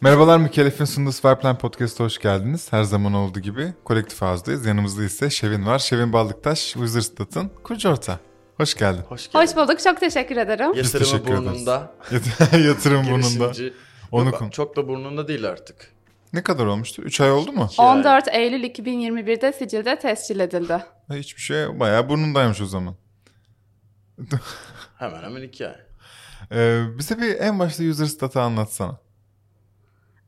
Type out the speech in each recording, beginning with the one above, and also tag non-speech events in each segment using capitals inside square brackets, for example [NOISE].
Merhabalar Mükellef'in sunduğu Superplan Podcast'a hoş geldiniz. Her zaman olduğu gibi kolektif ağızdayız. Yanımızda ise Şevin var. Şevin Ballıktaş, Wizardstat'ın kurucu ortağı. Hoş geldin. Hoş geldin. Hoş bulduk. Çok teşekkür ederim. Biz Yatırımı teşekkür burnunda. [LAUGHS] Yatırım burnunda. Onu Yok, kon- çok da burnunda değil artık. Ne kadar olmuştu? 3 ay oldu mu? İki ay. 14 Eylül 2021'de sicilde tescil edildi. Hiçbir şey bayağı burnundaymış o zaman. [LAUGHS] Hemen hemen iki ay. Ee, bize bir en başta Userstat'ı anlatsana.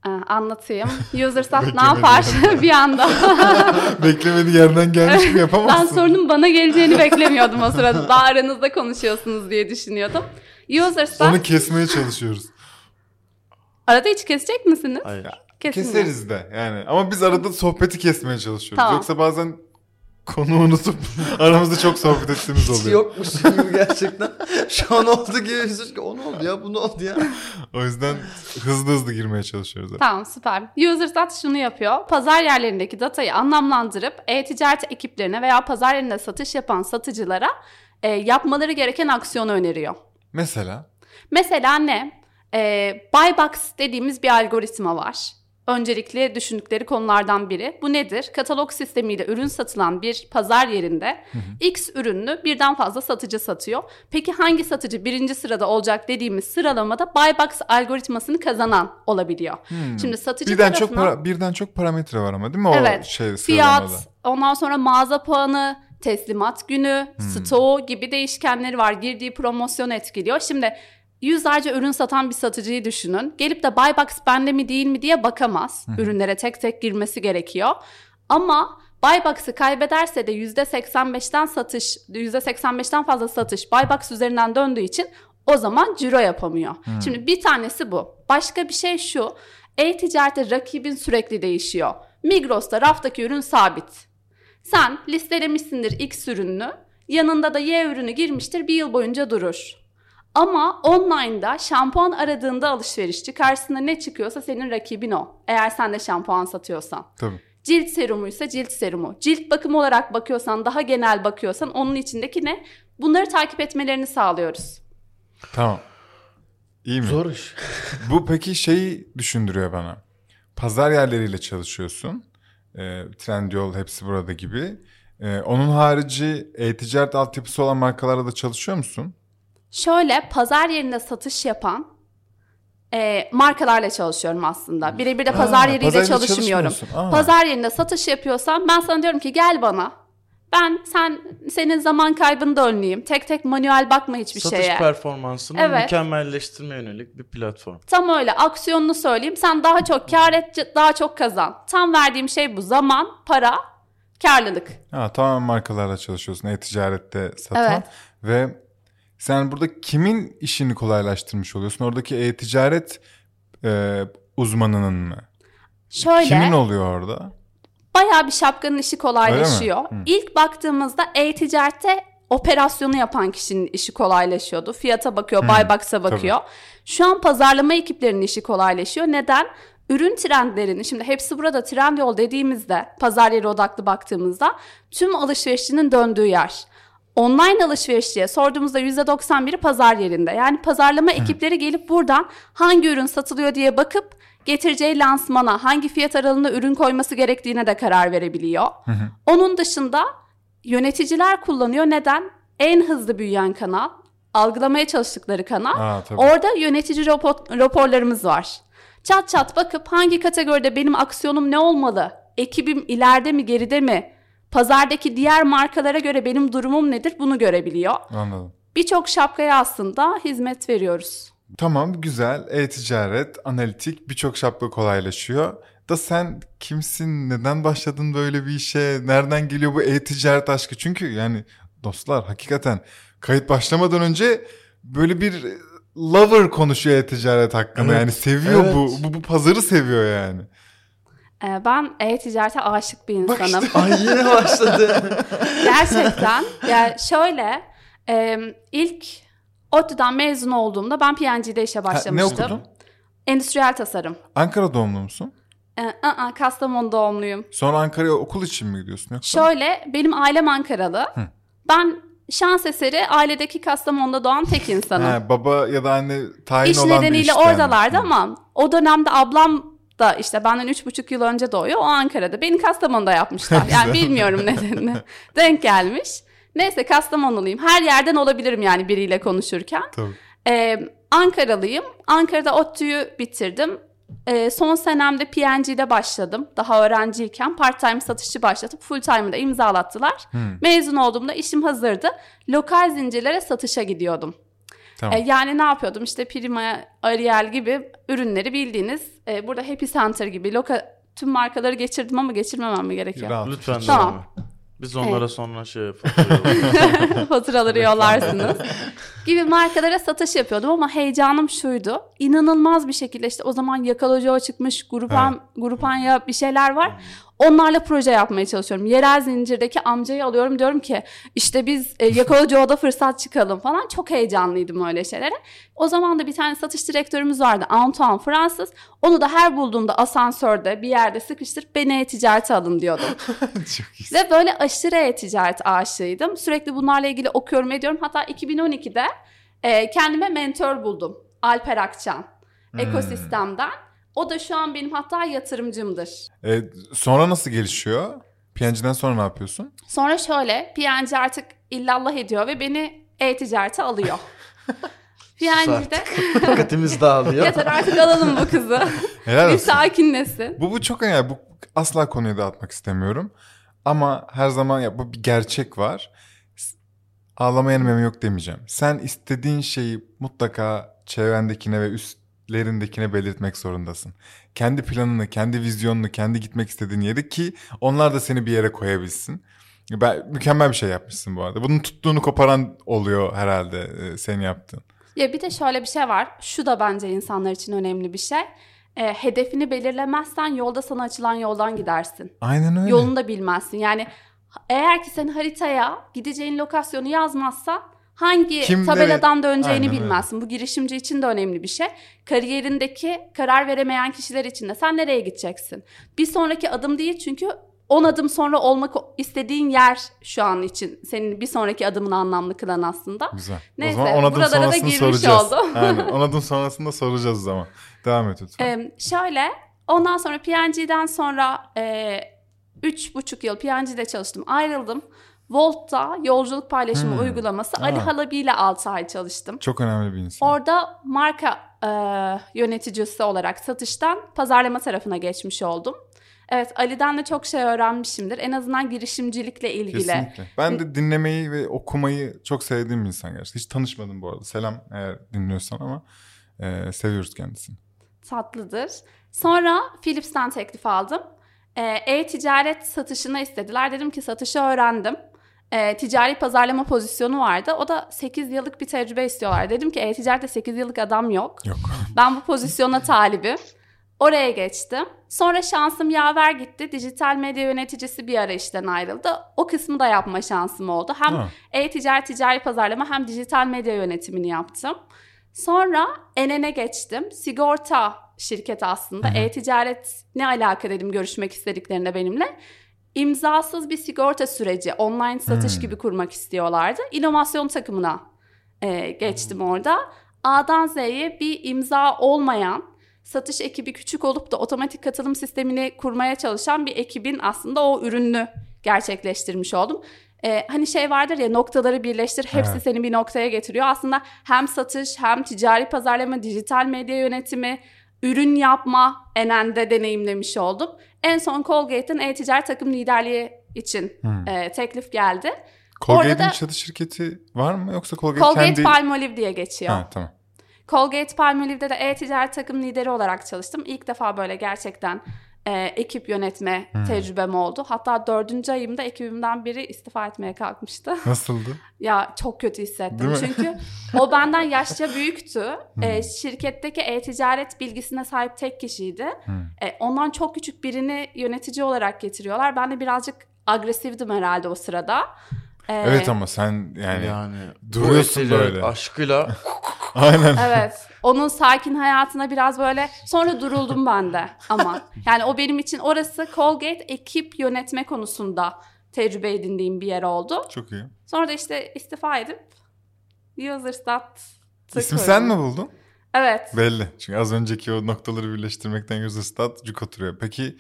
Ee, anlatayım. Usersat [LAUGHS] ne Beklemedim yapar [LAUGHS] bir anda? Beklemedi yerden gelmiş ben yapamazsın. sorunun bana geleceğini beklemiyordum o sırada. Daha aranızda konuşuyorsunuz diye düşünüyordum. Usersat Onu kesmeye çalışıyoruz. arada hiç kesecek misiniz? Hayır. Kesin mi? Keseriz de yani. Ama biz arada sohbeti kesmeye çalışıyoruz. Tamam. Yoksa bazen konu unutup aramızda çok sohbet ettiğimiz Hiç oluyor. yokmuş gibi gerçekten. [LAUGHS] Şu an oldu gibi. Ki, O ne oldu ya bu ne oldu ya. O yüzden hızlı hızlı girmeye çalışıyoruz. Tamam süper. Usersat şunu yapıyor. Pazar yerlerindeki datayı anlamlandırıp e-ticaret ekiplerine veya pazar yerinde satış yapan satıcılara e, yapmaları gereken aksiyonu öneriyor. Mesela Mesela ne? Ee, Buybox dediğimiz bir algoritma var. Öncelikle düşündükleri konulardan biri. Bu nedir? Katalog sistemiyle ürün satılan bir pazar yerinde X ürününü birden fazla satıcı satıyor. Peki hangi satıcı birinci sırada olacak dediğimiz sıralamada Buybox algoritmasını kazanan olabiliyor. Şimdi satıcı birden çok tarafına para, birden çok parametre var ama değil mi o Evet. şey sıralamada? fiyat, ondan sonra mağaza puanı, teslimat günü, Hmm. stoğu gibi değişkenleri var. Girdiği promosyon etkiliyor. Şimdi yüzlerce ürün satan bir satıcıyı düşünün. Gelip de Buybox bende mi değil mi diye bakamaz. Ürünlere tek tek girmesi gerekiyor. Ama Buybox'ı kaybederse de %85'ten satış, %85'ten fazla satış Buybox üzerinden döndüğü için o zaman ciro yapamıyor. Şimdi bir tanesi bu. Başka bir şey şu. E-ticarette rakibin sürekli değişiyor. Migros'ta raftaki ürün sabit. Sen listelemişsindir X ürününü, yanında da Y ürünü girmiştir bir yıl boyunca durur. Ama online'da şampuan aradığında alışverişçi karşısına ne çıkıyorsa senin rakibin o. Eğer sen de şampuan satıyorsan. Tabii. Cilt serumuysa cilt serumu. Cilt bakımı olarak bakıyorsan, daha genel bakıyorsan onun içindeki ne? Bunları takip etmelerini sağlıyoruz. Tamam. İyi mi? Zor iş. [LAUGHS] Bu peki şeyi düşündürüyor bana. Pazar yerleriyle çalışıyorsun. E, Trendyol hepsi burada gibi. E, onun harici e-ticaret altyapısı olan markalarla da çalışıyor musun? Şöyle pazar yerinde satış yapan e, markalarla çalışıyorum aslında. Birebir de Ha, pazar yeriyle pazar yeri çalışmıyorum. Pazar yerinde satış yapıyorsam ben sana diyorum ki gel bana. Ben sen senin zaman kaybını da önleyeyim. Tek tek manuel bakma hiçbir Satış şeye. performansını Evet. mükemmelleştirme yönelik bir platform. Tam öyle aksiyonunu söyleyeyim. Sen daha çok kar et, daha çok kazan. Tam verdiğim şey bu. Zaman, para, karlılık. Ha, tamamen markalarla çalışıyorsun e-ticarette satan. Evet. Ve sen burada kimin işini kolaylaştırmış oluyorsun? Oradaki e-ticaret e, uzmanının mı? Şöyle. Kimin oluyor orada? bayağı bir şapkanın işi kolaylaşıyor. İlk baktığımızda e-ticarette operasyonu yapan kişinin işi kolaylaşıyordu. Fiyata bakıyor, Buybox'a bakıyor. Şu an pazarlama ekiplerinin işi kolaylaşıyor. Neden? Ürün trendlerini, şimdi hepsi burada Trendyol dediğimizde, pazar yeri odaklı baktığımızda tüm alışverişçinin döndüğü yer. Online alışverişçiye sorduğumuzda %91'i pazar yerinde. Yani pazarlama ekipleri gelip buradan hangi ürün satılıyor diye bakıp getireceği lansmana, hangi fiyat aralığında ürün koyması gerektiğine de karar verebiliyor. Onun dışında yöneticiler kullanıyor. Neden? En hızlı büyüyen kanal, algılamaya çalıştıkları kanal. Aa, tabii. Orada yönetici rapor- raporlarımız var. Çat çat bakıp hangi kategoride benim aksiyonum ne olmalı? Ekibim ileride mi geride mi? Pazardaki diğer markalara göre benim durumum nedir? Bunu görebiliyor. Anladım. Birçok şapkaya aslında hizmet veriyoruz. Tamam güzel e-ticaret, analitik birçok şapka kolaylaşıyor. Da sen kimsin? Neden başladın böyle bir işe? Nereden geliyor bu e-ticaret aşkı? Çünkü yani dostlar hakikaten kayıt başlamadan önce böyle bir lover konuşuyor e-ticaret hakkında. Evet, Yani seviyor evet. bu, bu. Bu pazarı seviyor yani. Ee, ben e-ticarete aşık bir Bak insanım. işte. [LAUGHS] Ay yine başladı. Gerçekten. Yani şöyle e, ilk ODTÜ'den mezun olduğumda ben P&G'de işe Ha, başlamıştım. ne okudun? Endüstriyel tasarım. Ankara doğumlu musun? Ee, ı-ı, Kastamonu doğumluyum. Sonra Ankara'ya okul için mi gidiyorsun yoksa? Şöyle benim ailem Ankaralı. Ben şans eseri ailedeki Kastamonu'da doğan tek insanım. Ha, baba ya da anne tayin İş olan bir nedeniyle işten. oradalardı Hı. ama o dönemde ablam da işte benden üç buçuk yıl önce doğuyor. O Ankara'da. Beni Kastamonu'da yapmışlar. [LAUGHS] Yani bilmiyorum nedenini. [LAUGHS] Denk gelmiş. Neyse Kastamonuluyum. Her yerden olabilirim yani biriyle konuşurken. Tabii. Ee, Ankaralıyım. Ankara'da ODTÜ'yü bitirdim. Ee, son senemde PNG'de başladım. Daha öğrenciyken part-time satışçı başlatıp full-time'ı da imzalattılar. Mezun olduğumda işim hazırdı. Lokal zincirlere satışa gidiyordum. Tamam. E, yani ne yapıyordum? İşte Prima, Ariel gibi ürünleri bildiğiniz. e, burada Happy Center gibi loka, tüm markaları geçirdim ama geçirmemem mi gerekiyor? Rahat. Lütfen Tamam. Biz onlara sonra şey [LAUGHS] fatura [LAUGHS] Faturaları yollarsınız. [LAUGHS] gibi markalara satış yapıyordum ama heyecanım şuydu. İnanılmaz bir şekilde işte o zaman Yakalojo çıkmış, Grupan, Grupanya bir şeyler var. Onlarla proje yapmaya çalışıyorum. Yerel zincirdeki amcayı alıyorum diyorum ki işte biz e, Yakalojo'da fırsat çıkalım falan. Çok heyecanlıydım öyle şeylere. O zaman da bir tane satış direktörümüz vardı Antoine Fransız. Onu da her bulduğumda asansörde bir yerde sıkıştırıp beni e-ticarete alın diyordum. [LAUGHS] Çok iyi. Ve böyle aşırı e-ticaret aşığıydım. Sürekli bunlarla ilgili okuyorum ediyorum. Hatta 2012'de e, kendime mentor buldum. Alper Akçan. Ekosistemden. O da şu an benim hatta yatırımcımdır. E, sonra nasıl gelişiyor? PNG'den sonra ne yapıyorsun? Sonra şöyle PNG artık illallah ediyor ve beni e-ticarete alıyor. [LAUGHS] PNG'de dikkatimiz [LAUGHS] dağılıyor. yeter artık alalım bu kızı. [LAUGHS] Helal bir sakinlesin. Bu, bu çok önemli. Bu asla konuyu dağıtmak istemiyorum. Ama her zaman ya bu bir gerçek var. Ağlamayan meme yok demeyeceğim. Sen istediğin şeyi mutlaka çevrendekine ve üstlerindekine belirtmek zorundasın. Kendi planını, kendi vizyonunu, kendi gitmek istediğin yeri ki onlar da seni bir yere koyabilsin. Ben, mükemmel bir şey yapmışsın bu arada. Bunun tuttuğunu koparan oluyor herhalde e, senin yaptığın. Ya bir de şöyle bir şey var. Şu da bence insanlar için önemli bir şey. E, hedefini belirlemezsen yolda sana açılan yoldan gidersin. Aynen öyle. Yolunu da bilmezsin. Yani eğer ki sen haritaya gideceğin lokasyonu yazmazsan hangi Kim tabeladan nereye- döneceğini Aynen bilmezsin. Bu girişimci için de önemli bir şey. Kariyerindeki karar veremeyen kişiler için de sen nereye gideceksin? Bir sonraki adım değil çünkü 10 adım sonra olmak istediğin yer şu an için senin bir sonraki adımını anlamlı kılan aslında. Güzel. Neyse, o zaman 10 adım sonrasını soracağız. oldum. Aynen. 10 adım sonrasında soracağız o zaman. Devam et lütfen. Ee, şöyle ondan sonra PNG'den sonra e, üç buçuk yıl PNG'de çalıştım ayrıldım. Volt'ta yolculuk paylaşımı Hmm. uygulaması Ali Aa. Halabi ile 6 ay çalıştım. Çok önemli bir insan. Orada marka e, yöneticisi olarak satıştan pazarlama tarafına geçmiş oldum. Evet Ali'den de çok şey öğrenmişimdir. En azından girişimcilikle ilgili. Kesinlikle. Ben de dinlemeyi ve okumayı çok sevdiğim bir insan gerçekten. Hiç tanışmadım bu arada. Selam eğer dinliyorsan ama e, seviyoruz kendisini. tatlıdır. Sonra Philips'ten teklif aldım. Ee, E-ticaret satışını istediler. Dedim ki satışı öğrendim. Ee, ticari pazarlama pozisyonu vardı. O da 8 yıllık bir tecrübe istiyorlar. Dedim ki e-ticarette 8 yıllık adam yok. Yok. [LAUGHS] Ben bu pozisyona talibim. Oraya geçtim. Sonra şansım yaver gitti. Dijital medya yöneticisi bir ara işten ayrıldı. O kısmı da yapma şansım oldu. Hem e-ticaret, ticari pazarlama hem dijital medya yönetimini yaptım. Sonra NN'e geçtim. Sigorta şirketi aslında. E-ticaret ne alaka dedim görüşmek istediklerinde benimle. İmzasız bir sigorta süreci, online satış Hmm. gibi kurmak istiyorlardı. İnovasyon takımına e, geçtim orada. A'dan Z'ye bir imza olmayan, satış ekibi küçük olup da otomatik katılım sistemini kurmaya çalışan bir ekibin aslında o ürünü gerçekleştirmiş oldum. Ee, hani şey vardır ya noktaları birleştir hepsi Evet. seni bir noktaya getiriyor. Aslında hem satış hem ticari pazarlama, dijital medya yönetimi, ürün yapma enende deneyimlemiş oldum. En son Colgate'in e-ticaret takım liderliği için Hmm. e, teklif geldi. Colgate'in çatı şirketi var mı yoksa Colgate, Colgate kendi... Palmolive diye geçiyor. Ha, tamam. Colgate Palmolive'de de e-ticaret takım lideri olarak çalıştım. İlk defa böyle gerçekten e, ekip yönetme Hmm. tecrübem oldu. Hatta dördüncü ayımda ekibimden biri istifa etmeye kalkmıştı. [LAUGHS] Nasıldı? ya çok kötü hissettim? Hmm. çünkü o benden yaşça büyüktü. [LAUGHS] E, şirketteki e-ticaret bilgisine sahip tek kişiydi. Hmm. E, ondan çok küçük birini yönetici olarak getiriyorlar. Ben de birazcık agresiftim herhalde o sırada. E, Evet ama sen yani... Yani Duruyorsun böyle. Aşkıyla [LAUGHS] Aynen. Evet. Onun sakin hayatına biraz böyle sonra duruldum ben de ama. Yani o benim için orası Colgate ekip yönetme konusunda tecrübe edindiğim bir yer oldu. Çok iyi. Sonra da işte istifa edip Userstat İsmi sen mi buldun? Evet. Belli. Çünkü az önceki o noktaları birleştirmekten Userstat cuk oturuyor. Peki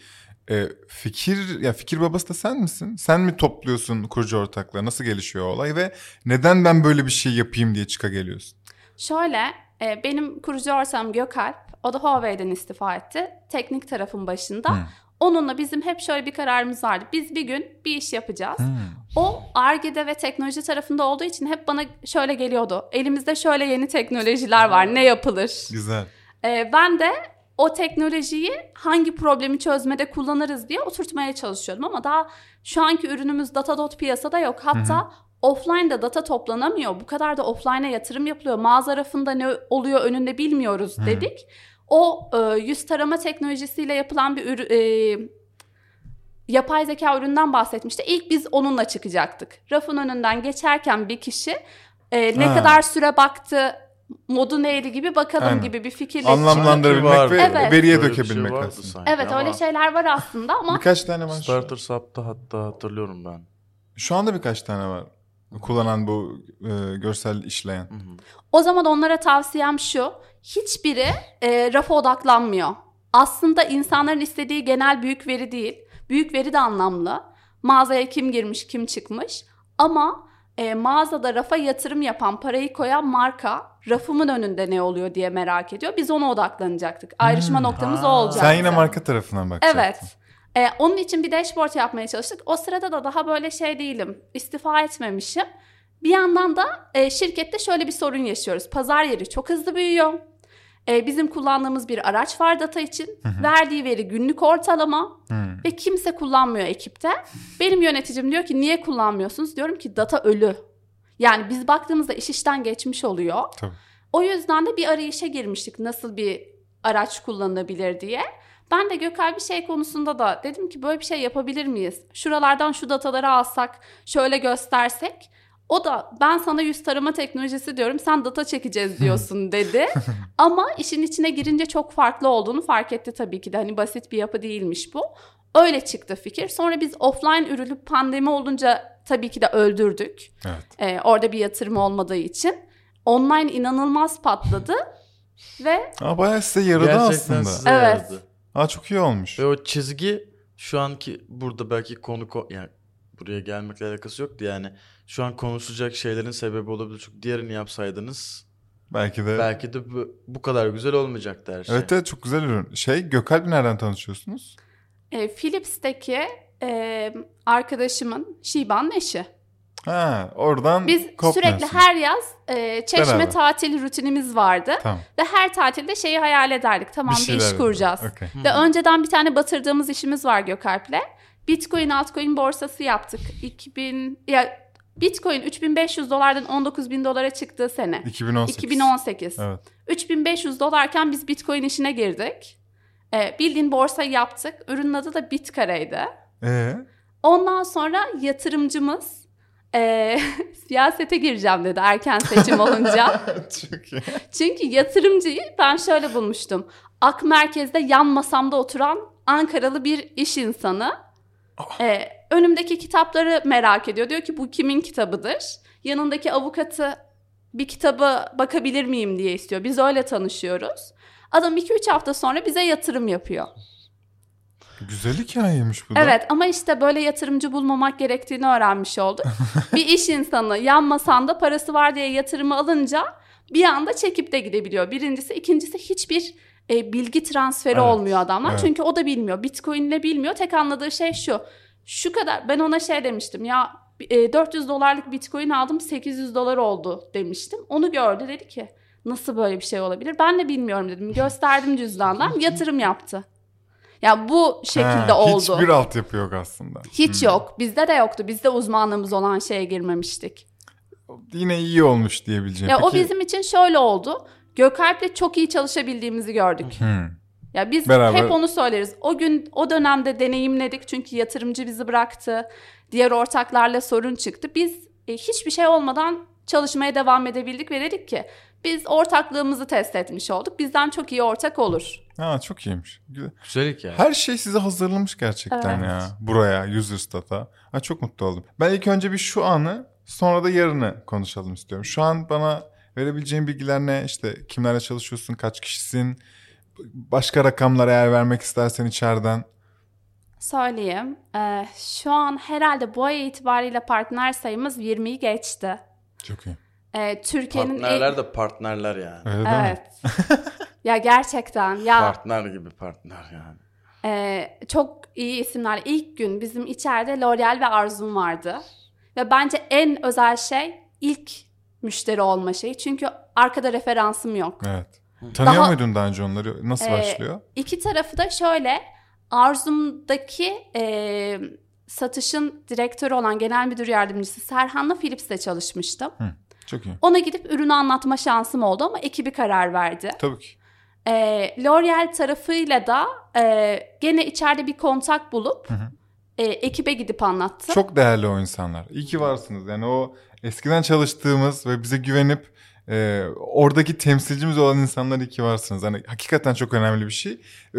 e, fikir ya fikir babası da sen misin? Sen mi topluyorsun kurucu ortakları? Nasıl gelişiyor olay ve neden ben böyle bir şey yapayım diye çıka geliyorsun? Şöyle e, benim kurucu ortağım Gökalp. O da Huawei'den istifa etti. Teknik tarafın başında. Hmm. Onunla bizim hep şöyle bir kararımız vardı. Biz bir gün bir iş yapacağız. Hmm. O ARGE'de ve teknoloji tarafında olduğu için hep bana şöyle geliyordu. Elimizde şöyle yeni teknolojiler var. Ne yapılır? Güzel. Ee, ben de o teknolojiyi hangi problemi çözmede kullanırız diye oturtmaya çalışıyordum. Ama daha şu anki ürünümüz Datadot piyasada yok. Hatta offline'da data toplanamıyor. Bu kadar da offline'a yatırım yapılıyor. Mağaza rafında ne oluyor önünde bilmiyoruz dedik. O e, yüz tarama teknolojisiyle yapılan bir ürü, e, yapay zeka üründen bahsetmişti. İlk biz onunla çıkacaktık. Rafın önünden geçerken bir kişi e, ne Ha. kadar süre baktı, modu neydi gibi bakalım Aynen. gibi bir fikirle Anlamlandırabilmek Vardı. ve Evet. veriye Böyle bir şey dökebilmek vardı aslında. sanki Evet ama öyle şeyler var aslında ama Birkaç tane var. şu- Starter Sub'da hatta hatırlıyorum ben. Şu anda birkaç tane var. Kullanan bu e, görsel işleyen. Hı hı. o zaman onlara tavsiyem şu. Hiçbiri e, rafa odaklanmıyor. Aslında insanların istediği genel büyük veri değil. Büyük veri de anlamlı. Mağazaya kim girmiş, kim çıkmış. Ama e, mağazada rafa yatırım yapan, parayı koyan marka rafımın önünde ne oluyor diye merak ediyor. Biz ona odaklanacaktık. Ayrışma Hmm. noktamız Ha. o olacak. Sen yine marka tarafından bakacaksın. Evet. Ee, onun için bir dashboard yapmaya çalıştık. O sırada da daha böyle şey değilim. İstifa etmemişim. Bir yandan da e, şirkette şöyle bir sorun yaşıyoruz. Pazar yeri çok hızlı büyüyor. E, bizim kullandığımız bir araç var data için. Verdiği veri günlük ortalama Hmm. ve kimse kullanmıyor ekipte. Benim yöneticim diyor ki niye kullanmıyorsunuz? Diyorum ki data ölü. Yani biz baktığımızda iş işten geçmiş oluyor. Tabii. O yüzden de bir arayışa girmiştik nasıl bir araç kullanılabilir diye. Ben de Gökay bir şey konusunda da dedim ki böyle bir şey yapabilir miyiz? Şuralardan şu dataları alsak, şöyle göstersek. O da ben sana yüz tarama teknolojisi diyorum, sen data çekeceğiz diyorsun dedi. [LAUGHS] Ama işin içine girince çok farklı olduğunu fark etti tabii ki de. Hani basit bir yapı değilmiş bu. Öyle çıktı fikir. Sonra biz offline ürünü pandemi olunca tabii ki de öldürdük. Evet. Ee, orada bir yatırım olmadığı için. Online inanılmaz patladı [LAUGHS] ve Aa, bayağı size yaradı Gerçekten aslında. size Evet. yaradı. Aa, çok iyi olmuş. Ve o çizgi şu anki burada belki konu ko- yani buraya gelmekle alakası yoktu yani. Şu an konuşulacak şeylerin sebebi olabilir. Çünkü diğerini yapsaydınız Belki de. belki de bu, bu kadar güzel olmayacaktı her şey. Evet evet çok güzel ürün. Şey Gökalp'le nereden tanışıyorsunuz? e, Philips'teki e, arkadaşımın Şiba'nın eşi. Ha oradan Biz sürekli her yaz e, çeşme Beraber. tatil rutinimiz vardı. Tamam. Ve her tatilde şeyi hayal ederdik. Tamam bir, şeyler iş kuracağız. Okey. Ve önceden bir tane batırdığımız işimiz var Gökalp'le. Bitcoin altcoin borsası yaptık. 2000 ya Bitcoin 3500 dolardan 19000 dolara çıktığı sene. 2018. 2018. Evet. 3500 dolarken biz Bitcoin işine girdik. Ee, bildiğin borsayı yaptık. Ürünün adı da Bitkare'ydi. Ee? Ondan sonra yatırımcımız ee, [LAUGHS] siyasete gireceğim dedi erken seçim [LAUGHS] olunca. iyi. Çünkü yatırımcıyı ben şöyle bulmuştum. Ak Merkez'de yan masamda oturan Ankaralı bir iş insanı. Ee, önümdeki kitapları merak ediyor. Diyor ki bu kimin kitabıdır? Yanındaki avukatı bir kitabı bakabilir miyim diye istiyor. Biz öyle tanışıyoruz. Adam 2-3 hafta sonra bize yatırım yapıyor. Güzel hikayeymiş bu da. Evet ama işte böyle yatırımcı bulmamak gerektiğini öğrenmiş olduk. [LAUGHS] bir iş insanı yan masanda parası var diye yatırımı alınca bir anda çekip de gidebiliyor. Birincisi. ikincisi hiçbir e, bilgi transferi Evet, olmuyor adamlar. evet. Çünkü o da bilmiyor. Bitcoin ile bilmiyor. Tek anladığı şey şu. Şu kadar ben ona şey demiştim ya e, 400 dolarlık bitcoin aldım 800 dolar oldu demiştim. Onu gördü dedi ki nasıl böyle bir şey olabilir? Ben de bilmiyorum dedim. Gösterdim cüzdandan yatırım yaptı. Ya bu şekilde Ha, oldu. Hiçbir altyapı yok aslında. Hiç yok. Bizde de yoktu. Bizde uzmanlığımız olan şeye girmemiştik. Yine iyi olmuş diyebileceğim. Ya o Peki- bizim için şöyle oldu. Gökalp'le çok iyi çalışabildiğimizi gördük. Hmm. Ya biz Beraber- hep onu söyleriz. O gün o dönemde deneyimledik çünkü yatırımcı bizi bıraktı. Diğer ortaklarla sorun çıktı. Biz e, hiçbir şey olmadan çalışmaya devam edebildik ve dedik ki biz ortaklığımızı test etmiş olduk. Bizden çok iyi ortak olur. Ha çok iyiymiş. Güzel. Güzel hikaye. Her şey size hazırlamış gerçekten Evet. ya. Buraya, Userstat'a. Ha, çok mutlu oldum. Ben ilk önce bir şu anı sonra da yarını konuşalım istiyorum. Şu an bana verebileceğin bilgiler ne? İşte kimlerle çalışıyorsun, kaç kişisin? Başka rakamlar eğer vermek istersen içeriden. Söyleyeyim. Ee, şu an herhalde bu ay itibariyle partner sayımız 20'yi geçti. Çok iyi. Ee, Türkiye'nin Partnerler de partnerler yani. Öyle? Evet. [LAUGHS] ya gerçekten ya Partner gibi partner yani. e, çok iyi isimler. İlk gün bizim içeride L'Oreal ve Arzum vardı. Ve bence en özel şey ilk müşteri olma şeyi. Çünkü arkada referansım yok. Evet. Tanıyor Daha- muydun daha önce onları? Nasıl Ee, başlıyor? İki tarafı da şöyle. Arzum'daki e, satışın direktörü olan genel müdür yardımcısı Serhan'la Philips'te çalışmıştım. Çok iyi. Ona gidip ürünü anlatma şansım oldu ama ekibi karar verdi. Tabii ki. E, L'Oreal tarafıyla da e, gene içeride bir kontak bulup hı. e, ekibe gidip anlattım. Çok değerli o insanlar. İyi ki varsınız. Yani o eskiden çalıştığımız ve bize güvenip e, oradaki temsilcimiz olan insanlar iyi ki varsınız. Hani hakikaten çok önemli bir şey. E,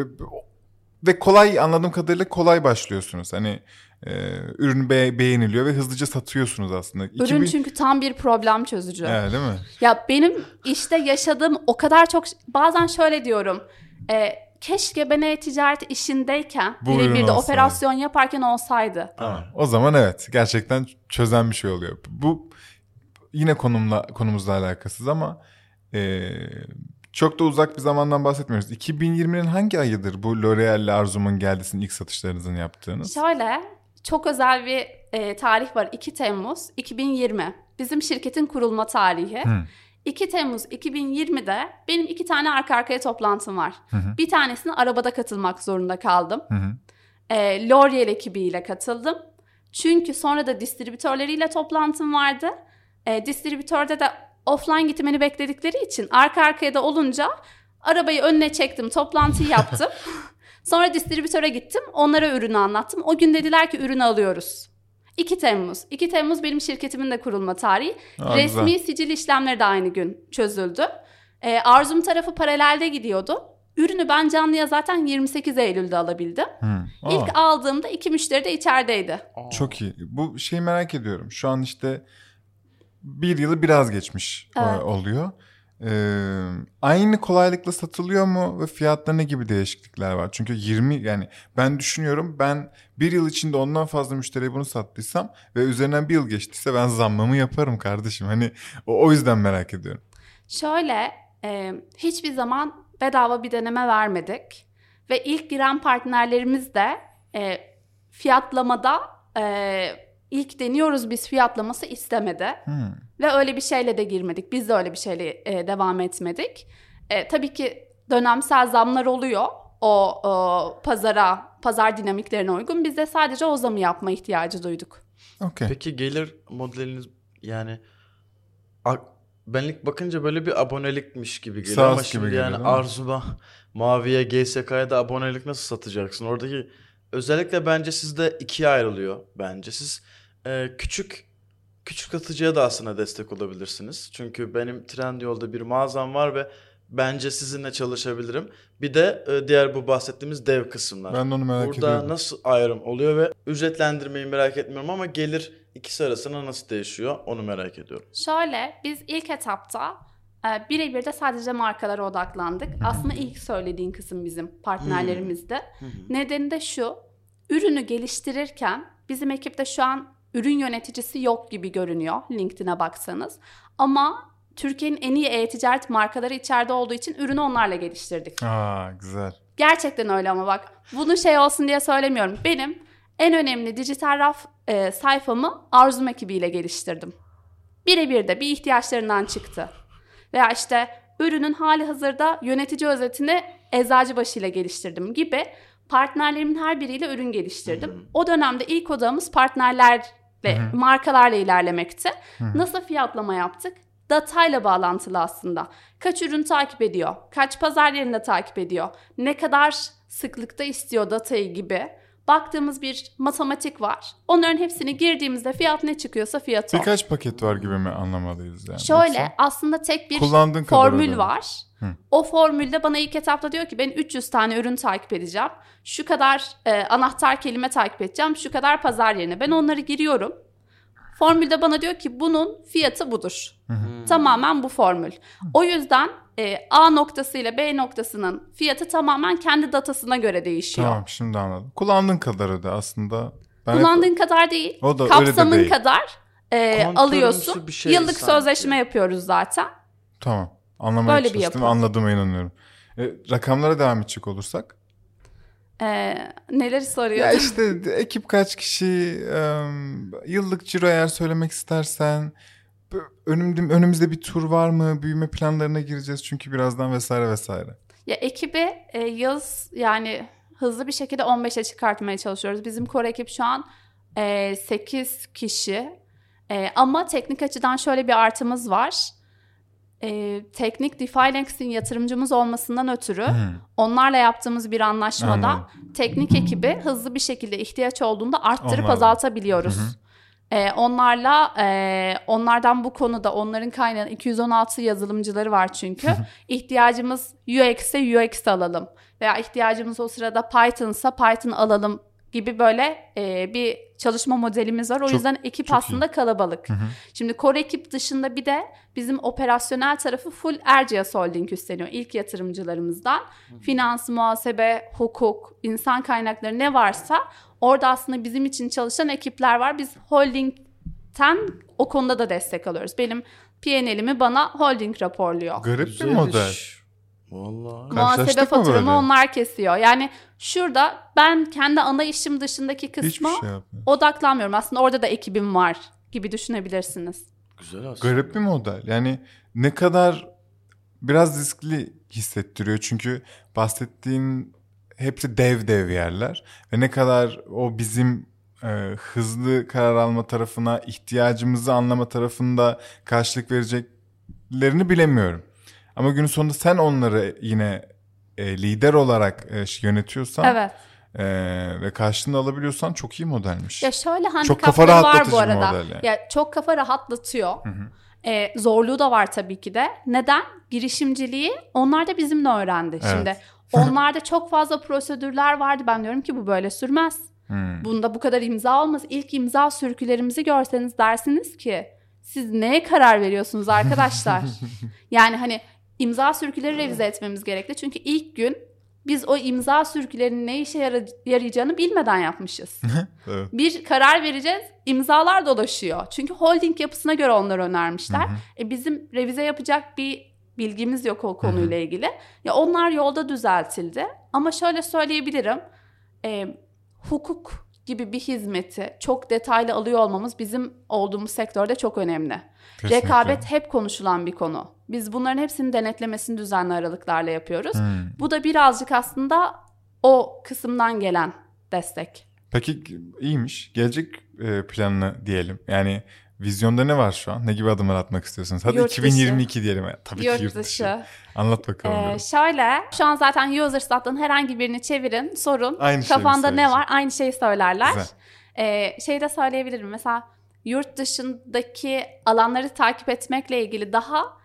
ve kolay anladığım kadarıyla kolay başlıyorsunuz. Hani e, ürün be- beğeniliyor ve hızlıca satıyorsunuz aslında. Ürün 2000 çünkü tam bir problem çözücü. Evet, değil mi? Ya benim işte yaşadığım o kadar çok bazen şöyle diyorum. E, keşke ben e-ticaret işindeyken birebir de olsaydı. operasyon yaparken olsaydı. Tamam. O zaman evet gerçekten çözen bir şey oluyor. Bu yine konumla konumuzla alakasız ama e, çok da uzak bir zamandan bahsetmiyoruz. 2020'nin hangi ayıdır bu L'Oreal ile Arzum'un geldisinin ilk satışlarınızın yaptığınız? Şöyle çok özel bir e, tarih var 2 Temmuz 2020 bizim şirketin kurulma tarihi. Hı. 2 Temmuz 2020'de benim iki tane arka arkaya toplantım var. Hı hı. Bir tanesine arabada katılmak zorunda kaldım. Hı hı. E, L'Oreal ekibiyle katıldım. Çünkü sonra da distribütörleriyle toplantım vardı. E, distribütörde de offline gitmeni bekledikleri için arka arkaya da olunca arabayı önüne çektim, toplantıyı yaptım. [LAUGHS] sonra distribütöre gittim, onlara ürünü anlattım. O gün dediler ki ürünü alıyoruz. 2 Temmuz. 2 Temmuz benim şirketimin de kurulma tarihi. Aa, Resmi güzel. sicil işlemleri de aynı gün çözüldü. E, Arzum tarafı paralelde gidiyordu. Ürünü ben canlıya zaten 28 Eylül'de alabildim. Aa, İlk aldığımda iki müşteri de içerideydi. çok iyi. Bu şeyi merak ediyorum. Şu an işte bir yılı biraz geçmiş e, Evet. oluyor. Ee, aynı kolaylıkla satılıyor mu ve fiyatları ne gibi değişiklikler var? Çünkü 20 yani ben düşünüyorum ben bir yıl içinde ondan fazla müşteriye bunu sattıysam ve üzerinden bir yıl geçtiyse ben zammamı yaparım kardeşim. Hani o, o yüzden merak ediyorum. Şöyle e, hiçbir zaman bedava bir deneme vermedik. Ve ilk giren partnerlerimiz de e, fiyatlamada e, ilk deniyoruz biz fiyatlaması istemedi. Hmm. Ve öyle bir şeyle de girmedik. Biz de öyle bir şeyle e, devam etmedik. E, tabii ki dönemsel zamlar oluyor. O, o pazara, pazar dinamiklerine uygun. Biz de sadece o zamı yapma ihtiyacı duyduk. Okey. Peki gelir modeliniz yani benlik bakınca böyle bir abonelikmiş gibi geliyor SaaS ama gibi şimdi geliyor, yani mi? Arzu'ma, Mavi'ye, GSK'ya da abonelik nasıl satacaksın? Oradaki özellikle bence sizde ikiye ayrılıyor bence. Siz e, küçük küçük satıcıya da aslında destek olabilirsiniz. Çünkü benim Trendyol'da bir mağazam var ve bence sizinle çalışabilirim. Bir de e, diğer bu bahsettiğimiz dev kısımlar. Ben de onu merak Burada ediyorum. nasıl ayrım oluyor ve ücretlendirmeyi merak etmiyorum ama gelir ikisi arasında nasıl değişiyor onu merak ediyorum. Şöyle biz ilk etapta e, birebir de sadece markalara odaklandık. Aslında ilk söylediğin kısım bizim partnerlerimizdi. Nedeni de şu. Ürünü geliştirirken bizim ekipte şu an ürün yöneticisi yok gibi görünüyor LinkedIn'e baksanız. Ama Türkiye'nin en iyi e-ticaret markaları içeride olduğu için ürünü onlarla geliştirdik. Aa güzel. Gerçekten öyle ama bak bunu şey olsun diye söylemiyorum. Benim en önemli dijital raf e, sayfamı Arzum ekibiyle geliştirdim. Birebir de bir ihtiyaçlarından çıktı. Veya işte ürünün hali hazırda yönetici özetini Eczacıbaşı ile geliştirdim gibi partnerlerimin her biriyle ürün geliştirdim. O dönemde ilk odamız partnerlerle, markalarla ilerlemekti. Nasıl fiyatlama yaptık? Datayla bağlantılı aslında. Kaç ürün takip ediyor? Kaç pazar yerinde takip ediyor? Ne kadar sıklıkta istiyor datayı gibi Baktığımız bir matematik var. Onların hepsini girdiğimizde fiyat ne çıkıyorsa fiyat o. Birkaç paket var gibi mi anlamalıyız yani? Şöyle Yoksa aslında tek bir formül var. Hı. O formülde bana ilk etapta diyor ki ben 300 tane ürün takip edeceğim. Şu kadar e, anahtar kelime takip edeceğim. Şu kadar pazar yerine. Ben onları giriyorum. Formülde bana diyor ki bunun fiyatı budur. Tamamen bu formül. O yüzden e, A noktası ile B noktasının fiyatı tamamen kendi datasına göre değişiyor. Tamam şimdi anladım. Kullandığın kadar öde aslında. Ben hep- Kullandığın kadar değil. O da öyle de kapsamın değil. kadar e, alıyorsun. bir şey Yıllık sanki. sözleşme yapıyoruz zaten. Tamam. Anlamaya Böyle bir çalıştım. yapı. Anladığıma inanıyorum. E, rakamlara devam edecek olursak. E, neleri soruyor? Ya işte ekip kaç kişi, e, yıllık ciro eğer söylemek istersen, önümde, önümüzde bir tur var mı, büyüme planlarına gireceğiz çünkü birazdan vesaire vesaire. Ya ekibi e, yaz yani hızlı bir şekilde 15'e çıkartmaya çalışıyoruz. Bizim core ekip şu an e, 8 kişi. E, ama teknik açıdan şöyle bir artımız var. E, teknik DeFi yatırımcımız olmasından ötürü onlarla yaptığımız bir anlaşmada Anladım. teknik ekibi hızlı bir şekilde ihtiyaç olduğunda arttırıp Onlarla. azaltabiliyoruz. E, onlarla e, onlardan bu konuda onların kaynağı 216 yazılımcıları var çünkü. İhtiyacımız UX'e UX alalım veya ihtiyacımız o sırada Python'sa Python alalım gibi böyle e, bir çalışma modelimiz var. O Çok- yüzden ekip çok aslında kalabalık. Şimdi core ekip dışında bir de bizim operasyonel tarafı full Erciyes Holding üstleniyor. İlk yatırımcılarımızdan. Finans, muhasebe, hukuk, insan kaynakları ne varsa orada aslında bizim için çalışan ekipler var. Biz holdingten o konuda da destek alıyoruz. Benim P&L'imi bana holding raporluyor. Garip bir Güzel model. Vallahi. Muhasebe mı faturamı onlar kesiyor. Yani şurada ben kendi ana işim dışındaki kısma şey yapmıyor. odaklanmıyorum. Aslında orada da ekibim var gibi düşünebilirsiniz. Güzel aslında. Garip bir model. Yani ne kadar biraz riskli hissettiriyor. Çünkü bahsettiğin hepsi dev dev yerler. Ve ne kadar o bizim e, hızlı karar alma tarafına, ihtiyacımızı anlama tarafında karşılık vereceklerini bilemiyorum. Ama günün sonunda sen onları yine e, lider olarak e, yönetiyorsan Evet. e, ve karşılığını alabiliyorsan çok iyi modelmiş. Ya şöyle kafa handikapları var rahatlatıcı bu arada. model yani. Ya çok kafa rahatlatıyor. Ee, zorluğu da var tabii ki de. Neden? Girişimciliği onlar da bizimle öğrendi. Evet. Şimdi [LAUGHS] onlarda çok fazla prosedürler vardı. Ben diyorum ki bu böyle sürmez. Hmm. Bunda bu kadar imza olmaz. İlk imza sürkülerimizi görseniz dersiniz ki siz neye karar veriyorsunuz arkadaşlar? [LAUGHS] yani hani imza sürküleri revize etmemiz gerekli. Çünkü ilk gün biz o imza sürkülerinin ne işe yara- yarayacağını bilmeden yapmışız. Evet. bir karar vereceğiz. imzalar dolaşıyor. Çünkü holding yapısına göre onları önermişler. E bizim revize yapacak bir bilgimiz yok o konuyla ilgili. Ya onlar yolda düzeltildi. Ama şöyle söyleyebilirim. E, hukuk gibi bir hizmeti çok detaylı alıyor olmamız bizim olduğumuz sektörde çok önemli. Kesinlikle. Rekabet hep konuşulan bir konu. Biz bunların hepsinin denetlemesini düzenli aralıklarla yapıyoruz. Hmm. Bu da birazcık aslında o kısımdan gelen destek. Peki iyiymiş. Gelecek e, planını diyelim. Yani vizyonda ne var şu an? Ne gibi adımlar atmak istiyorsunuz? Hadi Yurt dışı. 2022 diyelim. Ya, Tabii Yurt ki yurt dışı. dışı. Anlat bakalım. Ee, şöyle, şu an zaten users'tan herhangi birini çevirin, sorun. Aynı Kafanda ne var? Aynı şeyi söylerler. Güzel. Ee, şey de söyleyebilirim. Mesela yurt dışındaki alanları takip etmekle ilgili daha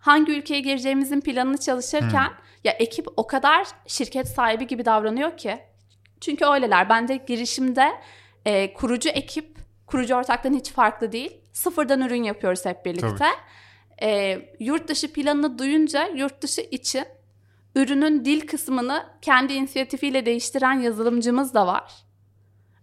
hangi ülkeye gireceğimizin planını çalışırken Hmm. ya ekip o kadar şirket sahibi gibi davranıyor ki. Çünkü öyleler. Bence girişimde e, kurucu ekip, kurucu ortaktan hiç farklı değil. Sıfırdan ürün yapıyoruz hep birlikte. E, yurt dışı planını duyunca yurt dışı için ürünün dil kısmını kendi inisiyatifiyle değiştiren yazılımcımız da var.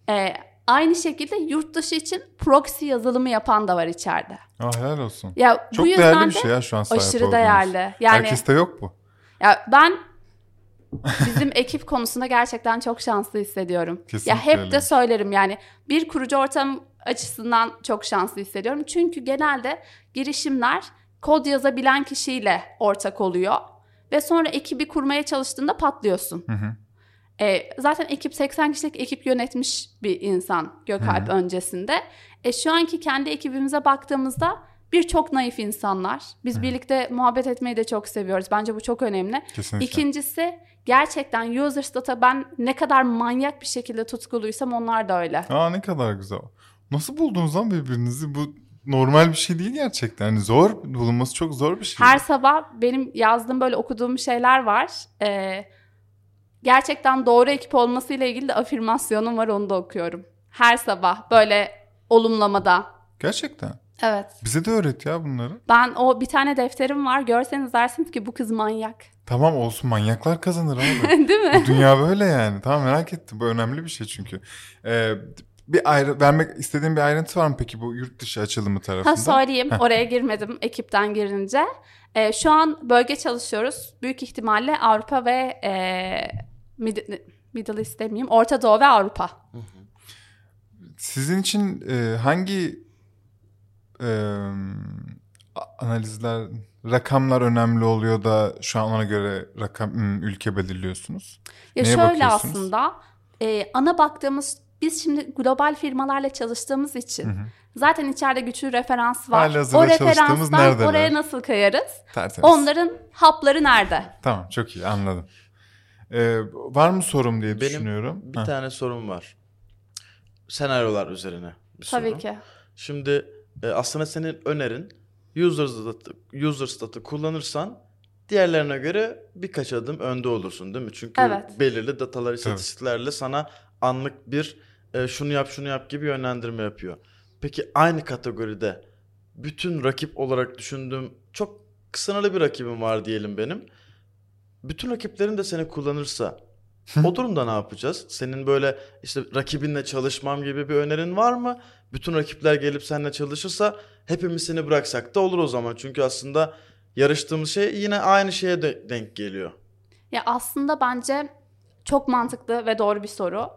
E, aynı şekilde yurt dışı için proxy yazılımı yapan da var içeride. Aa, helal olsun. Ya Çok bu değerli bir şey ya şu an sahip aşırı olduğunuz. değerli. Yani Herkeste yok bu. ya ben [LAUGHS] bizim ekip konusunda gerçekten çok şanslı hissediyorum. Kesinlikle ya hep öyle. de söylerim yani bir kurucu ortam açısından çok şanslı hissediyorum. Çünkü genelde girişimler kod yazabilen kişiyle ortak oluyor ve sonra ekibi kurmaya çalıştığında patlıyorsun. Hı hı. E, zaten ekip 80 kişilik ekip yönetmiş bir insan Gökalp öncesinde. E, şu anki kendi ekibimize baktığımızda Birçok naif insanlar. Biz birlikte muhabbet etmeyi de çok seviyoruz. Bence bu çok önemli. Kesinlikle. İkincisi gerçekten users data ben ne kadar manyak bir şekilde tutkuluysam onlar da öyle. Aa ne kadar güzel. Nasıl buldunuz lan birbirinizi? Bu normal bir şey değil gerçekten. Yani zor, bulunması çok zor bir şey. Her sabah benim yazdığım böyle okuduğum şeyler var. Ee, gerçekten doğru ekip olmasıyla ilgili de afirmasyonum var onu da okuyorum. Her sabah böyle olumlamada. Gerçekten. Evet. Bize de öğret ya bunları. Ben o bir tane defterim var. Görseniz dersiniz ki bu kız manyak. Tamam olsun manyaklar kazanır abi. [LAUGHS] Değil mi? Bu dünya böyle yani. Tamam merak ettim. Bu önemli bir şey çünkü. Ee, bir ayrı vermek istediğin bir ayrıntı var mı peki bu yurt dışı açılımı tarafında? Ha söyleyeyim. Oraya girmedim ekipten girince. Ee, şu an bölge çalışıyoruz. Büyük ihtimalle Avrupa ve e, Mid- Middle East demeyeyim. Orta Doğu ve Avrupa. Sizin için e, hangi e, analizler, rakamlar önemli oluyor da şu an ona göre rakam ülke belirliyorsunuz? Ya Neye şöyle aslında e, ana baktığımız biz şimdi global firmalarla çalıştığımız için zaten içeride güçlü referans var. O referanstan neredeler? oraya nasıl kayarız? Tertemiz. Onların hapları nerede? Tamam çok iyi anladım. Ee, var mı sorum diye Benim düşünüyorum. bir Ha. tane sorum var. Senaryolar üzerine bir soru. Tabii ki. Şimdi e, aslında senin önerin user statı, user statı kullanırsan diğerlerine göre birkaç adım önde olursun değil mi? Çünkü Evet. belirli datalar, istatistiklerle sana anlık bir e, şunu yap şunu yap gibi yönlendirme yapıyor. Peki aynı kategoride bütün rakip olarak düşündüğüm çok sınırlı bir rakibim var diyelim benim. Bütün rakiplerin de seni kullanırsa o durumda ne yapacağız? Senin böyle işte rakibinle çalışmam gibi bir önerin var mı? Bütün rakipler gelip seninle çalışırsa hepimiz seni bıraksak da olur o zaman. Çünkü aslında yarıştığımız şey yine aynı şeye de denk geliyor. Ya aslında bence çok mantıklı ve doğru bir soru.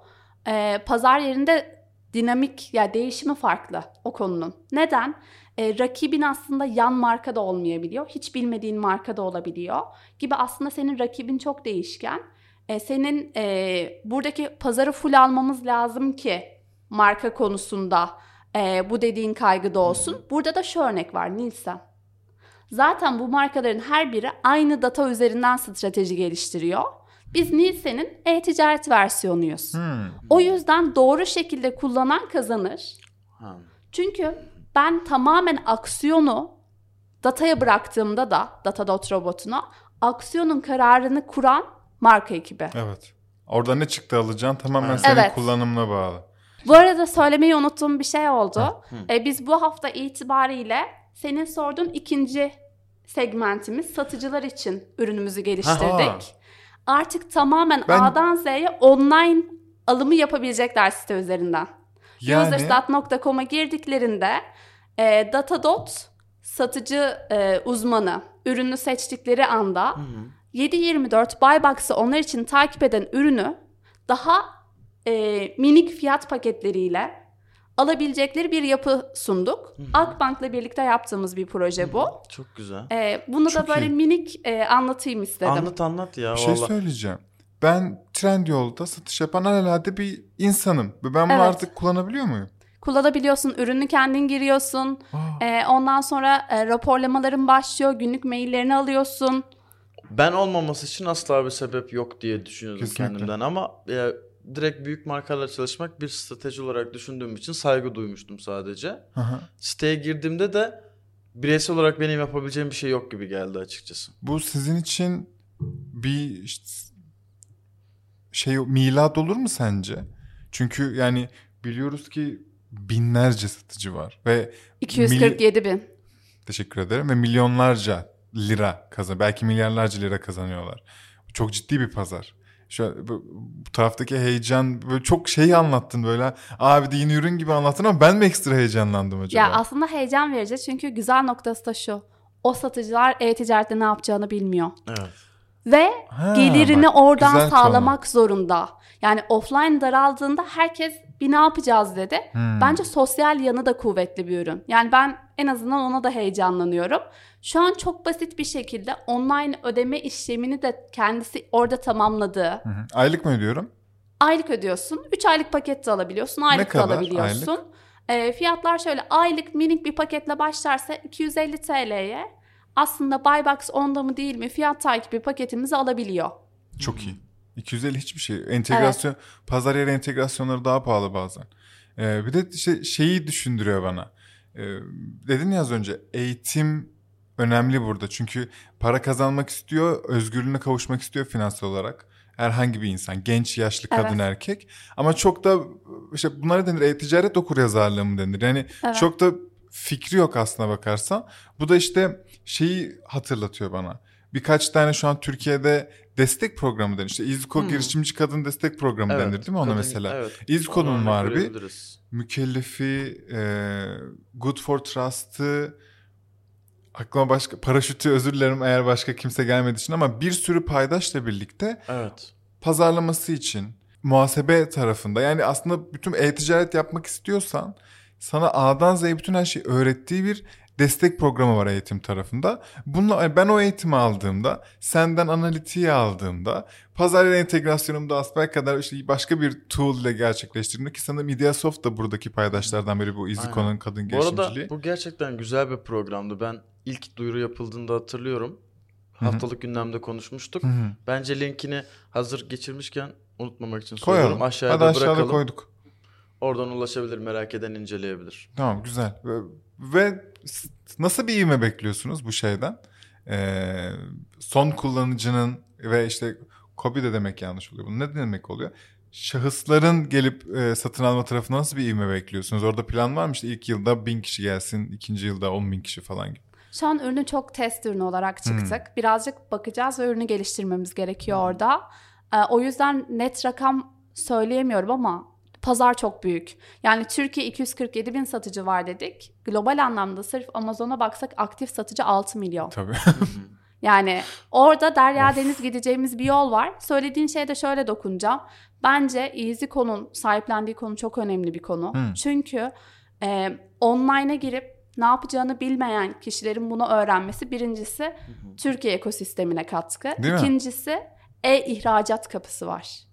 Ee, pazar yerinde dinamik ya değişimi farklı o konunun. Neden? Ee, rakibin aslında yan marka da olmayabiliyor. Hiç bilmediğin marka da olabiliyor. Gibi aslında senin rakibin çok değişken. Ee, senin e, buradaki pazarı full almamız lazım ki marka konusunda e, bu dediğin kaygıda olsun. Burada da şu örnek var Nielsen. Zaten bu markaların her biri aynı data üzerinden strateji geliştiriyor. Biz Nielsen'in e-ticaret versiyonuyuz. Hmm. O yüzden doğru şekilde kullanan kazanır. Ha. Çünkü ben tamamen aksiyonu dataya bıraktığımda da Datadot robotuna aksiyonun kararını kuran marka ekibi. Evet. Orada ne çıktı alacaksın tamamen Evet. senin Evet. kullanımına bağlı. Bu arada söylemeyi unuttuğum bir şey oldu. E, biz bu hafta itibariyle senin sorduğun ikinci segmentimiz satıcılar için ürünümüzü geliştirdik. Aha. Artık tamamen Ben- A'dan Z'ye online alımı yapabilecekler site üzerinden. Yani Userstat.com'a girdiklerinde e, Datadot satıcı e, uzmanı ürünü seçtikleri anda 7-24 Buybox'ı onlar için takip eden ürünü daha e, minik fiyat paketleriyle alabilecekleri bir yapı sunduk. Akbank'la birlikte yaptığımız bir proje bu. Çok güzel. E, bunu da Çok böyle iyi. minik e, anlatayım istedim. Anlat anlat ya bir şey söyleyeceğim. Ben Trendyol'da satış yapan alelade bir insanım. Ben bunu Evet. artık kullanabiliyor muyum? Kullanabiliyorsun, ürünü kendin giriyorsun. Aa, E, ondan sonra e, raporlamaların başlıyor, günlük maillerini alıyorsun. Ben olmaması için asla bir sebep yok diye düşünüyordum Kesinlikle. kendimden ama e, direkt büyük markalarla çalışmak bir strateji olarak düşündüğüm için saygı duymuştum sadece. aha. Siteye girdiğimde de bireysel olarak benim yapabileceğim bir şey yok gibi geldi açıkçası. Bu sizin için bir işte şey milat olur mu sence? Çünkü yani biliyoruz ki binlerce satıcı var ve 247 bin. teşekkür ederim ve milyonlarca lira kazan belki milyarlarca lira kazanıyorlar. Çok ciddi bir pazar. Şu bu, bu taraftaki heyecan böyle çok şeyi anlattın böyle. Abi de yeni ürün gibi anlattın ama ben mi ekstra heyecanlandım acaba? Ya aslında heyecan verici çünkü güzel noktası da şu. O satıcılar e-ticarette ne yapacağını bilmiyor. Evet. Ve Ha, gelirini bak, oradan sağlamak zorunda. Yani offline daraldığında herkes bir ne yapacağız dedi. Hmm. Bence sosyal yanı da kuvvetli bir ürün. Yani ben en azından ona da heyecanlanıyorum. Şu an çok basit bir şekilde online ödeme işlemini de kendisi orada tamamladığı. Hı hı. Aylık mı ödüyorum? Aylık ödüyorsun. 3 aylık paket de alabiliyorsun. Aylık da kadar alabiliyorsun. E, fiyatlar şöyle aylık minik bir paketle başlarsa 250 TL'ye aslında Buybox onda mı değil mi fiyat takibi paketimizi alabiliyor. Çok iyi. 250 hiçbir şey. Entegrasyon, pazar yeri entegrasyonları daha pahalı bazen. Ee, bir de işte şeyi düşündürüyor bana. Ee, dedin ya az önce eğitim önemli burada. Çünkü para kazanmak istiyor, özgürlüğüne kavuşmak istiyor finansal olarak. Herhangi bir insan, genç, yaşlı, kadın, Evet. erkek. Ama çok da işte bunlara denir e-ticaret okuryazarlığı mı denir? Yani Evet. çok da fikri yok aslına bakarsan. Bu da işte şeyi hatırlatıyor bana. Birkaç tane şu an Türkiye'de destek programı denir. İşte İzko Hmm. Girişimci Kadın Destek Programı denir değil mi ona kadın- mesela? Evet. İzko'nun var bir. Mükellefi, e, Good for Trust'ı, aklıma başka, paraşütü özür dilerim eğer başka kimse gelmediği için ama bir sürü paydaşla birlikte Evet. pazarlaması için, muhasebe tarafında yani aslında bütün e-ticaret yapmak istiyorsan sana A'dan Z'ye bütün her şeyi öğrettiği bir destek programı var eğitim tarafında. Bununla ben o eğitimi aldığımda, senden analitiği aldığımda, pazar yeri entegrasyonumu da asbel kadar işte başka bir tool ile gerçekleştirdiğimde ki sanırım Ideasoft da buradaki paydaşlardan biri bu Iziko'nun Aynen. kadın Bu arada girişimciliği. bu gerçekten güzel bir programdı. Ben ilk duyuru yapıldığında hatırlıyorum. Haftalık gündemde konuşmuştuk. Hı hı. Bence linkini hazır geçirmişken unutmamak için Koyalım. söylüyorum. Aşağıya Hadi da aşağıda bırakalım. koyduk. Oradan ulaşabilir, merak eden inceleyebilir. Tamam güzel. Ve, nasıl bir ivme bekliyorsunuz bu şeyden? Ee, son kullanıcının ve işte copy de demek yanlış oluyor. Bu ne demek oluyor? Şahısların gelip e, satın alma tarafına nasıl bir ivme bekliyorsunuz? Orada plan var mı? İşte ilk yılda bin kişi gelsin, ikinci yılda on bin kişi falan gibi. Şu an ürünü çok test ürünü olarak çıktık. Birazcık bakacağız ve ürünü geliştirmemiz gerekiyor orada. Ee, o yüzden net rakam söyleyemiyorum ama pazar çok büyük. Yani Türkiye 247 bin satıcı var dedik. Global anlamda sırf Amazon'a baksak aktif satıcı 6 milyon. Tabii. [LAUGHS] Yani orada derya deniz gideceğimiz bir yol var. Söylediğin şeye de şöyle dokunacağım. Bence EasyCo'nun sahiplendiği konu çok önemli bir konu. Hmm. Çünkü e, online'a girip ne yapacağını bilmeyen kişilerin bunu öğrenmesi birincisi Türkiye ekosistemine katkı. Değil? İkincisi e-ihracat kapısı var.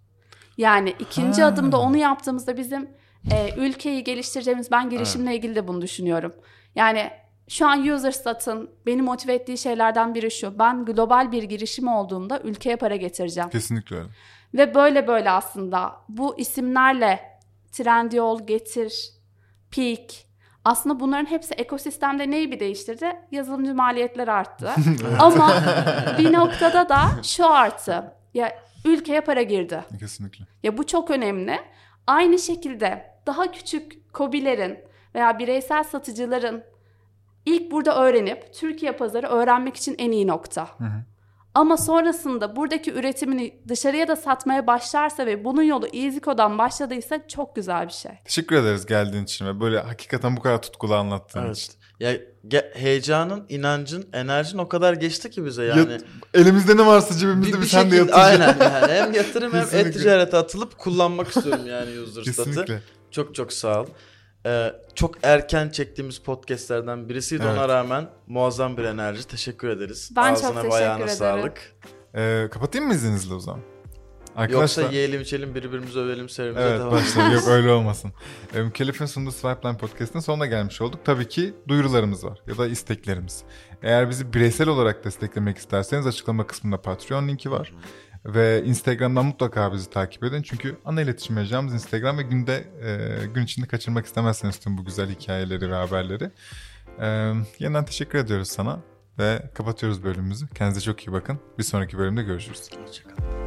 Yani ikinci Ha. adımda onu yaptığımızda bizim e, ülkeyi geliştireceğimiz ben girişimle ilgili de bunu düşünüyorum. Yani şu an user statın beni motive ettiği şeylerden biri şu. Ben global bir girişim olduğunda ülkeye para getireceğim. Kesinlikle öyle. Ve böyle böyle aslında bu isimlerle Trendyol, Getir, Peak aslında bunların hepsi ekosistemde neyi bir değiştirdi? Yazılımcı maliyetleri arttı. [LAUGHS] Ama bir noktada da şu arttı. Ya ülkeye para girdi. Kesinlikle. Ya bu çok önemli. Aynı şekilde daha küçük kobilerin veya bireysel satıcıların ilk burada öğrenip Türkiye pazarı öğrenmek için en iyi nokta. hı. Ama sonrasında buradaki üretimini dışarıya da satmaya başlarsa ve bunun yolu EasyCo'dan başladıysa çok güzel bir şey. Teşekkür ederiz geldiğin için ve böyle hakikaten bu kadar tutkulu anlattığın için. Ya ge- heyecanın, inancın, enerjin o kadar geçti ki bize yani. Ya, elimizde ne varsa cebimizde bir, sen de yatıracağız. Aynen yani. Hem yatırım hem Kesinlikle. e-ticarete atılıp kullanmak istiyorum yani user statı. Çok çok sağ ol. Ee, çok erken çektiğimiz podcastlerden birisiydi Evet. ona rağmen muazzam bir enerji. Teşekkür ederiz. Ben çok Ağzına teşekkür ve ayağına ederim. sağlık. Ee, kapatayım mı izninizle o zaman? Yoksa Arkadaşlar, yiyelim içelim birbirimizi övelim serimize evet devam başlayalım. Yok öyle olmasın. Mükellef'in sunduğu Swipeline Podcast'ın sonuna gelmiş olduk. Tabii ki duyurularımız var ya da isteklerimiz. Eğer bizi bireysel olarak desteklemek isterseniz açıklama kısmında Patreon linki var. Ve Instagram'dan mutlaka bizi takip edin. Çünkü ana iletişim mecramız Instagram ve günde e, gün içinde kaçırmak istemezseniz tüm bu güzel hikayeleri ve haberleri. E, yeniden teşekkür ediyoruz sana ve kapatıyoruz bölümümüzü. Kendinize çok iyi bakın. Bir sonraki bölümde görüşürüz. Hoşçakalın.